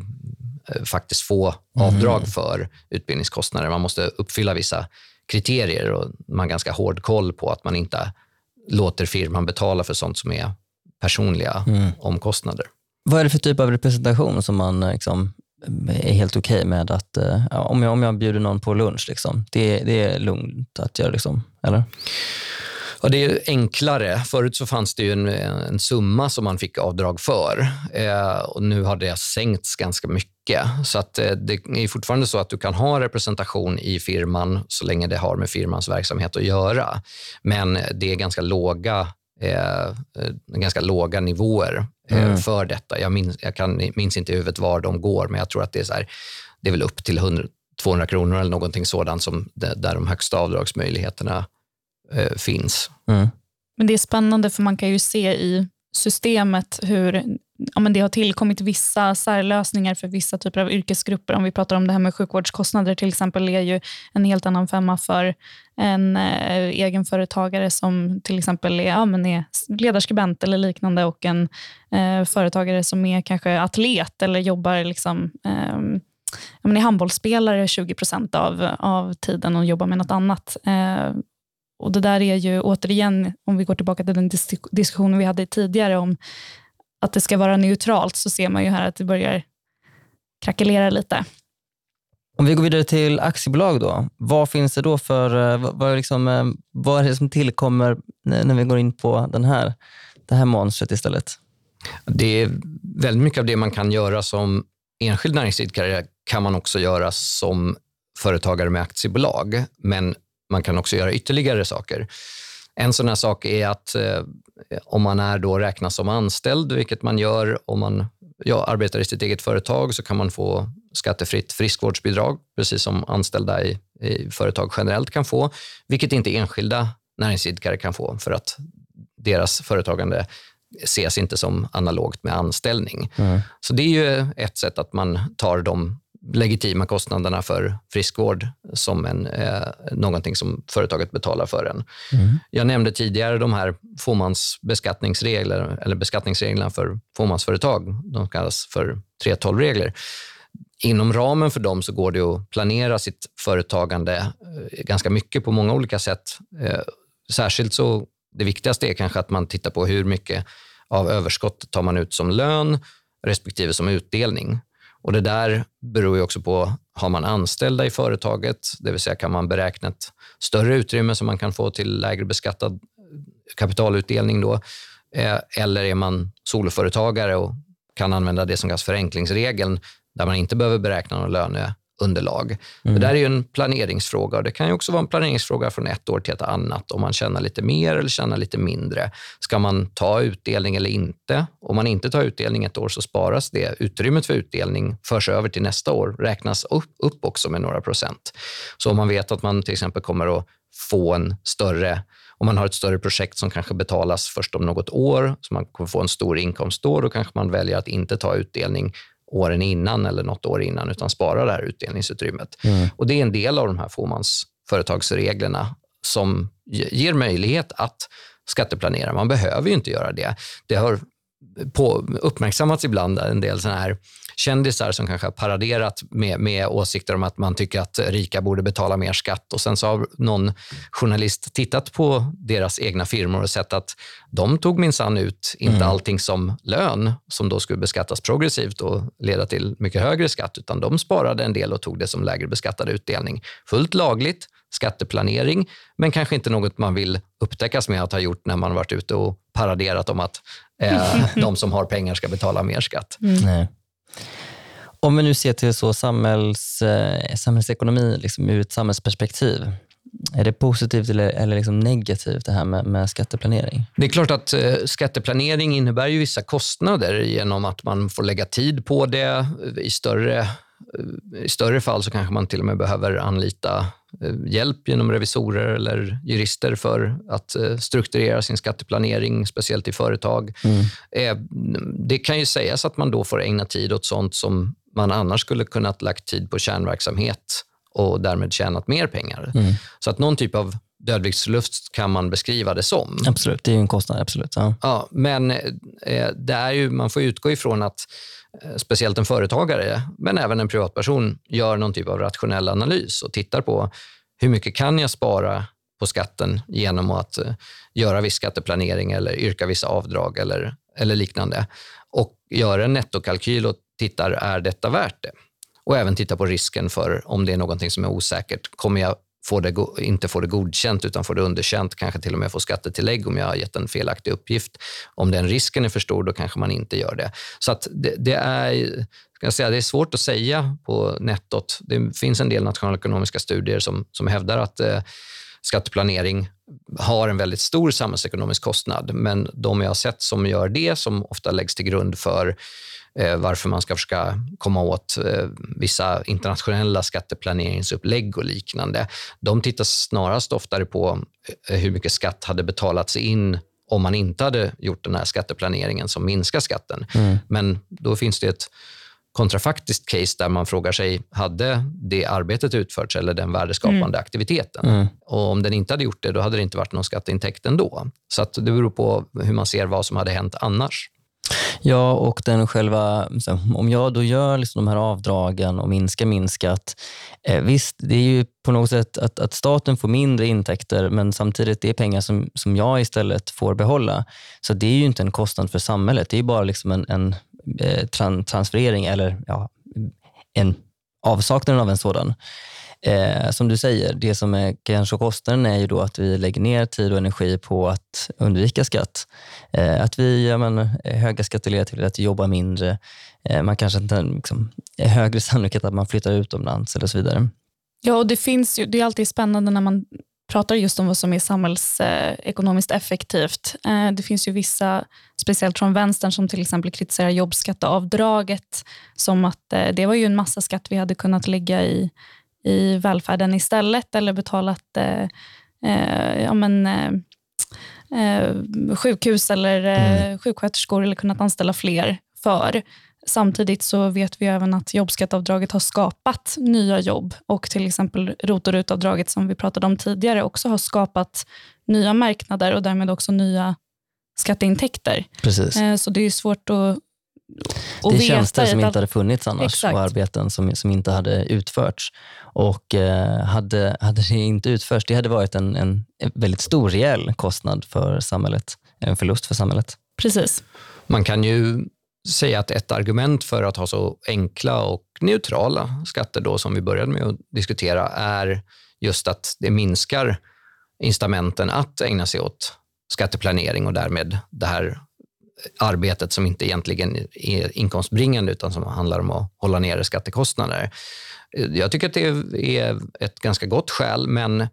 faktiskt få avdrag mm. för utbildningskostnader. Man måste uppfylla vissa kriterier och man har ganska hård koll på att man inte låter firman betala för sånt som är personliga mm. omkostnader. Vad är det för typ av representation som man liksom är helt okej okay med att, eh, om, jag, om jag bjuder någon på lunch, liksom, det, det är lugnt att göra, liksom, eller? Ja, det är enklare. Förut så fanns det en, en summa som man fick avdrag för. Eh, och Nu har det sänkts ganska mycket. Så att, eh, Det är fortfarande så att du kan ha representation i firman så länge det har med firmans verksamhet att göra. Men det är ganska låga, eh, ganska låga nivåer eh, mm. för detta. Jag minns, jag kan, minns inte i huvudet var de går, men jag tror att det är, så här, det är väl upp till 100, 200 kronor eller någonting sådant som, där de högsta avdragsmöjligheterna eh, finns. Mm. Men det är spännande för man kan ju se i systemet hur ja, men det har tillkommit vissa särlösningar för vissa typer av yrkesgrupper. Om vi pratar om det här med sjukvårdskostnader till exempel, är ju en helt annan femma för en eh, egenföretagare som till exempel är, ja, men är ledarskribent eller liknande och en eh, företagare som är kanske atlet eller jobbar liksom, eh, ja, men är handbollsspelare 20 procent av, av tiden och jobbar med något annat. Eh, och Det där är ju återigen, om vi går tillbaka till den diskussionen vi hade tidigare om att det ska vara neutralt, så ser man ju här att det börjar krackelera lite. Om vi går vidare till aktiebolag då. Vad finns det då för, eh, vad, liksom, eh, vad är det som tillkommer när vi går in på den här, det här monstret istället? Det är väldigt mycket av det man kan göra som enskild näringsidkare kan man också göra som företagare med aktiebolag. Men man kan också göra ytterligare saker. En sån här sak är att eh, om man är då räknas som anställd, vilket man gör om man ja, arbetar i sitt eget företag, så kan man få skattefritt friskvårdsbidrag, precis som anställda i, i företag generellt kan få, vilket inte enskilda näringsidkare kan få, för att deras företagande ses inte som analogt med anställning. Mm. Så det är ju ett sätt att man tar de legitima kostnaderna för friskvård som en, eh, någonting som företaget betalar för en. Mm. Jag nämnde tidigare de här fåmansbeskattningsregler, eller beskattningsreglerna för fåmansföretag. De kallas för 3.12-regler. Inom ramen för dem så går det att planera sitt företagande eh, ganska mycket på många olika sätt. Eh, särskilt så, det viktigaste är kanske att man tittar på hur mycket av överskottet tar man ut som lön respektive som utdelning. Och Det där beror ju också på, har man anställda i företaget, det vill säga kan man beräkna ett större utrymme som man kan få till lägre beskattad kapitalutdelning då, eh, eller är man soloföretagare och kan använda det som kallas förenklingsregeln, där man inte behöver beräkna någon löneunderlag. Mm. Det där är ju en planeringsfråga och det kan ju också vara en planeringsfråga från ett år till ett annat. Om man tjänar lite mer eller tjänar lite mindre. Ska man ta utdelning eller inte? Om man inte tar utdelning ett år så sparas det. Utrymmet för utdelning förs över till nästa år, räknas upp, upp också med några procent. Så om man vet att man till exempel kommer att få en större om man har ett större projekt som kanske betalas först om något år, så man kommer få en stor inkomst då, då kanske man väljer att inte ta utdelning åren innan eller något år innan, utan spara det här utdelningsutrymmet. Mm. Och det är en del av de här fåmansföretagsreglerna som ger möjlighet att skatteplanera. Man behöver ju inte göra det. Det har på, uppmärksammats ibland en del såna här kändisar som kanske har paraderat med, med åsikter om att man tycker att rika borde betala mer skatt. Och Sen så har någon journalist tittat på deras egna firmor och sett att de tog minsann ut inte mm. allting som lön, som då skulle beskattas progressivt och leda till mycket högre skatt, utan de sparade en del och tog det som lägre beskattad utdelning. Fullt lagligt, skatteplanering, men kanske inte något man vill upptäckas med att ha gjort när man varit ute och paraderat om att eh, de som har pengar ska betala mer skatt. Mm. Om vi nu ser till så samhälls, eh, samhällsekonomi liksom ur ett samhällsperspektiv, är det positivt eller, eller liksom negativt det här med, med, skatteplanering? Det är klart att eh, skatteplanering innebär ju vissa kostnader genom att man får lägga tid på det. I större, I större fall så kanske man till och med behöver anlita Eh, hjälp genom revisorer eller jurister för att eh, strukturera sin skatteplanering, speciellt i företag. Mm. Eh, det kan ju sägas att man då får ägna tid åt sånt som man annars skulle kunnat lagt tid på kärnverksamhet och därmed tjänat mer pengar. Mm. Så att någon typ av dödviktsförlust kan man beskriva det som. Absolut, det är en kostnad. absolut. Ja. ja men det är ju, man får utgå ifrån att Eh, Eh, speciellt en företagare, men även en privatperson, gör någon typ av rationell analys och tittar på hur mycket kan jag spara på skatten genom att eh, göra viss skatteplanering eller yrka vissa avdrag eller, eller liknande. Och gör en nettokalkyl och tittar, är detta värt det? Och även titta på risken för om det är någonting som är osäkert. Kommer jag får det, inte får det godkänt utan får det underkänt, kanske till och med får skattetillägg om jag har gett en felaktig uppgift. Om den risken är för stor, då kanske man inte gör det. Så att det, det är, ska jag säga, det är svårt att säga på nettot. Det finns en del nationalekonomiska studier som, som hävdar att eh, skatteplanering har en väldigt stor samhällsekonomisk kostnad, men de jag har sett som gör det, som ofta läggs till grund för varför man ska försöka komma åt eh, vissa internationella skatteplaneringsupplägg och liknande. De tittar snarast oftare på eh, hur mycket skatt hade betalats in om man inte hade gjort den här skatteplaneringen som minskar skatten. Mm. Men då finns det ett kontrafaktiskt case där man frågar sig, hade det arbetet utförts eller den värdeskapande mm. aktiviteten? Mm. Och om den inte hade gjort det, då hade det inte varit någon skatteintäkt ändå. Så det beror på hur man ser vad som hade hänt annars. Ja, och den själva, om jag då gör liksom de här avdragen och minskar min skatt. Eh, visst, det är ju på något sätt att, att staten får mindre intäkter, men samtidigt det är pengar som, som jag istället får behålla. Så det är ju inte en kostnad för samhället. Det är bara liksom en, en eh, transferering eller ja, en avsaknad av en sådan. Eh, som du säger, det som är kanske kostnaden är ju då att vi lägger ner tid och energi på att undvika skatt. Eh, att vi, ja, men, höga skatter leder till att jobba mindre. Eh, man kanske inte liksom, är högre sannolikhet att man flyttar utomlands eller så vidare. Ja, och det, finns ju, det är alltid spännande när man pratar just om vad som är samhällsekonomiskt effektivt. Eh, det finns ju vissa, speciellt från vänstern, som till exempel kritiserar jobbskatteavdraget som att eh, det var ju en massa skatt vi hade kunnat lägga i i välfärden istället eller betalat eh, eh, ja, men, eh, eh sjukhus eller eh, mm. sjuksköterskor eller kunnat anställa fler för. Samtidigt så vet vi även att jobbskatteavdraget har skapat nya jobb och till exempel ROT och RUT-avdraget som vi pratade om tidigare också har skapat nya marknader och därmed också nya skatteintäkter. Precis. Så det är svårt att och det är tjänster som inte hade funnits annars Exakt. och arbeten som, som inte hade utförts. Och eh, hade, hade det inte utförts, det hade varit en, en väldigt stor reell kostnad för samhället. En förlust för samhället. Precis. Man kan ju säga att ett argument för att ha så enkla och neutrala skatter då, som vi började med att diskutera, är just att det minskar incitamenten att ägna sig åt skatteplanering och därmed det här arbetet som inte egentligen är inkomstbringande utan som handlar om att hålla nere skattekostnader. Jag tycker att det är ett ganska gott skäl, men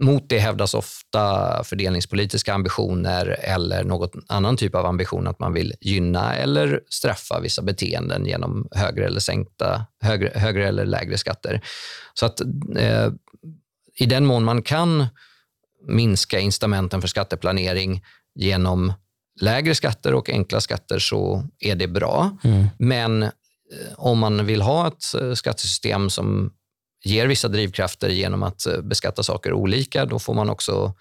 mot det hävdas ofta fördelningspolitiska ambitioner eller någon annan typ av ambition att man vill gynna eller straffa vissa beteenden genom högre eller sänkta, högre, högre eller lägre skatter. Så att eh, i den mån man kan minska incitamenten för skatteplanering genom lägre skatter och enkla skatter så är det bra. Mm. Men eh, om man vill ha ett eh, skattesystem som ger vissa drivkrafter genom att eh, beskatta saker olika, då får man också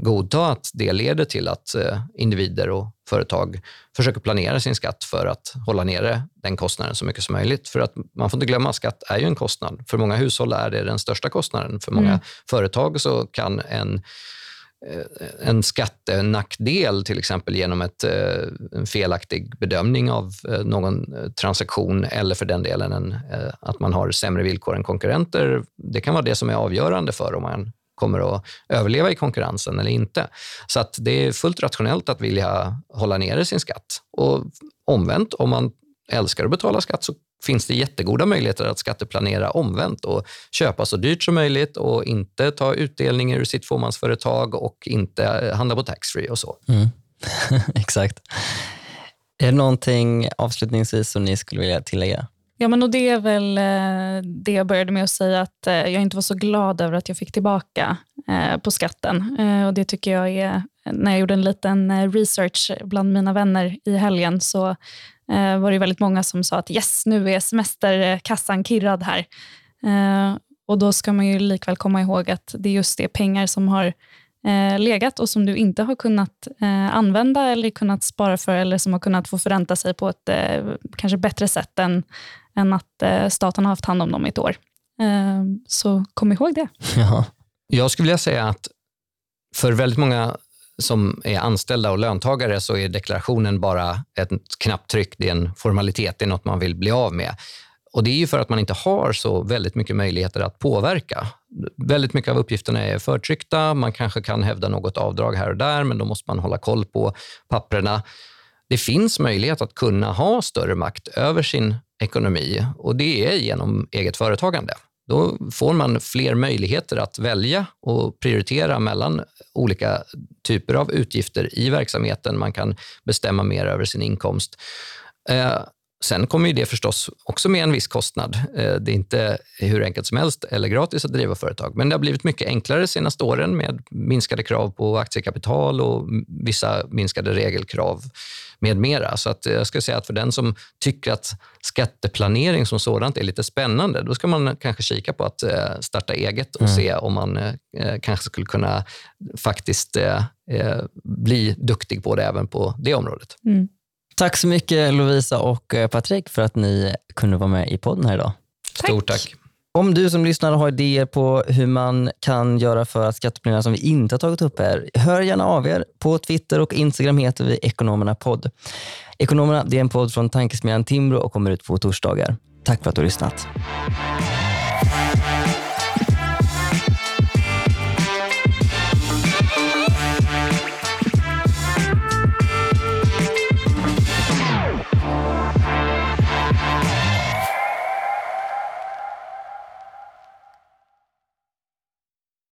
godta att det leder till att individer och företag försöker planera sin skatt för att hålla nere den kostnaden så mycket som möjligt. För att man får inte glömma att skatt är ju en kostnad. För många hushåll är det den största kostnaden. För många mm. företag så kan en Eh, en skattenackdel, till exempel genom ett, eh, en felaktig bedömning av eh, någon transaktion eller för den delen en, att man har sämre villkor än konkurrenter. Det kan vara det som är avgörande för om man kommer att överleva i konkurrensen eller inte. Så att det är fullt rationellt att vilja hålla nere sin skatt. Och omvänt, om man älskar att betala skatt så finns det jättegoda möjligheter att skatteplanera omvänt och köpa så dyrt som möjligt och inte ta utdelning ur sitt fåmansföretag och inte handla på taxfree och så. Mm. Exakt. Är det någonting avslutningsvis som ni skulle vilja tillägga? Ja, men och det är väl eh, det jag började med att säga, att eh, jag inte var så glad över att jag fick tillbaka eh, på skatten. Och Det tycker jag är, när jag gjorde en liten research bland mina vänner i helgen, så eh, var det väldigt många som sa att yes, nu är semesterkassan kirrad här. Eh, och Då ska man ju likväl komma ihåg att det är just det pengar som har eh, legat och som du inte har kunnat eh, använda eller kunnat spara för eller som har kunnat få förränta sig på ett eh, kanske bättre sätt än, än att eh, staten har haft hand om dem i ett år. Eh, så kom ihåg det. Ja. Jag skulle vilja säga att för väldigt många som är anställda och löntagare så är deklarationen bara ett knapptryck. Det är en formalitet, det är något man vill bli av med. Och Det är ju för att man inte har så väldigt mycket möjligheter att påverka. Väldigt mycket av uppgifterna är förtryckta. Man kanske kan hävda något avdrag här och där, men då måste man hålla koll på papperna. Det finns möjlighet att kunna ha större makt över sin ekonomi och det är genom eget företagande. Då får man fler möjligheter att välja och prioritera mellan olika typer av utgifter i verksamheten. Man kan bestämma mer över sin inkomst. Eh, sen kommer det förstås också med en viss kostnad. Eh, det är inte hur enkelt som helst eller gratis att driva företag, men det har blivit mycket enklare de senaste åren med minskade krav på aktiekapital och vissa minskade regelkrav med mera. Så att jag skulle säga att för den som tycker att skatteplanering som sådant är lite spännande, då ska man kanske kika på att eh, starta eget och mm. se om man eh, kanske skulle kunna faktiskt eh, bli duktig på det även på det området. Mm. Tack så mycket Lovisa och Patrik för att ni kunde vara med i podden här idag. Stort tack. tack. Om du som lyssnar har idéer på hur man kan göra för att skatteplanera som vi inte har tagit upp här, hör gärna av er. På Twitter och Instagram heter vi Ekonomerna podd. Ekonomerna det är en podd från Tankesmedjan Timbro och kommer ut på torsdagar. Tack för att du har lyssnat.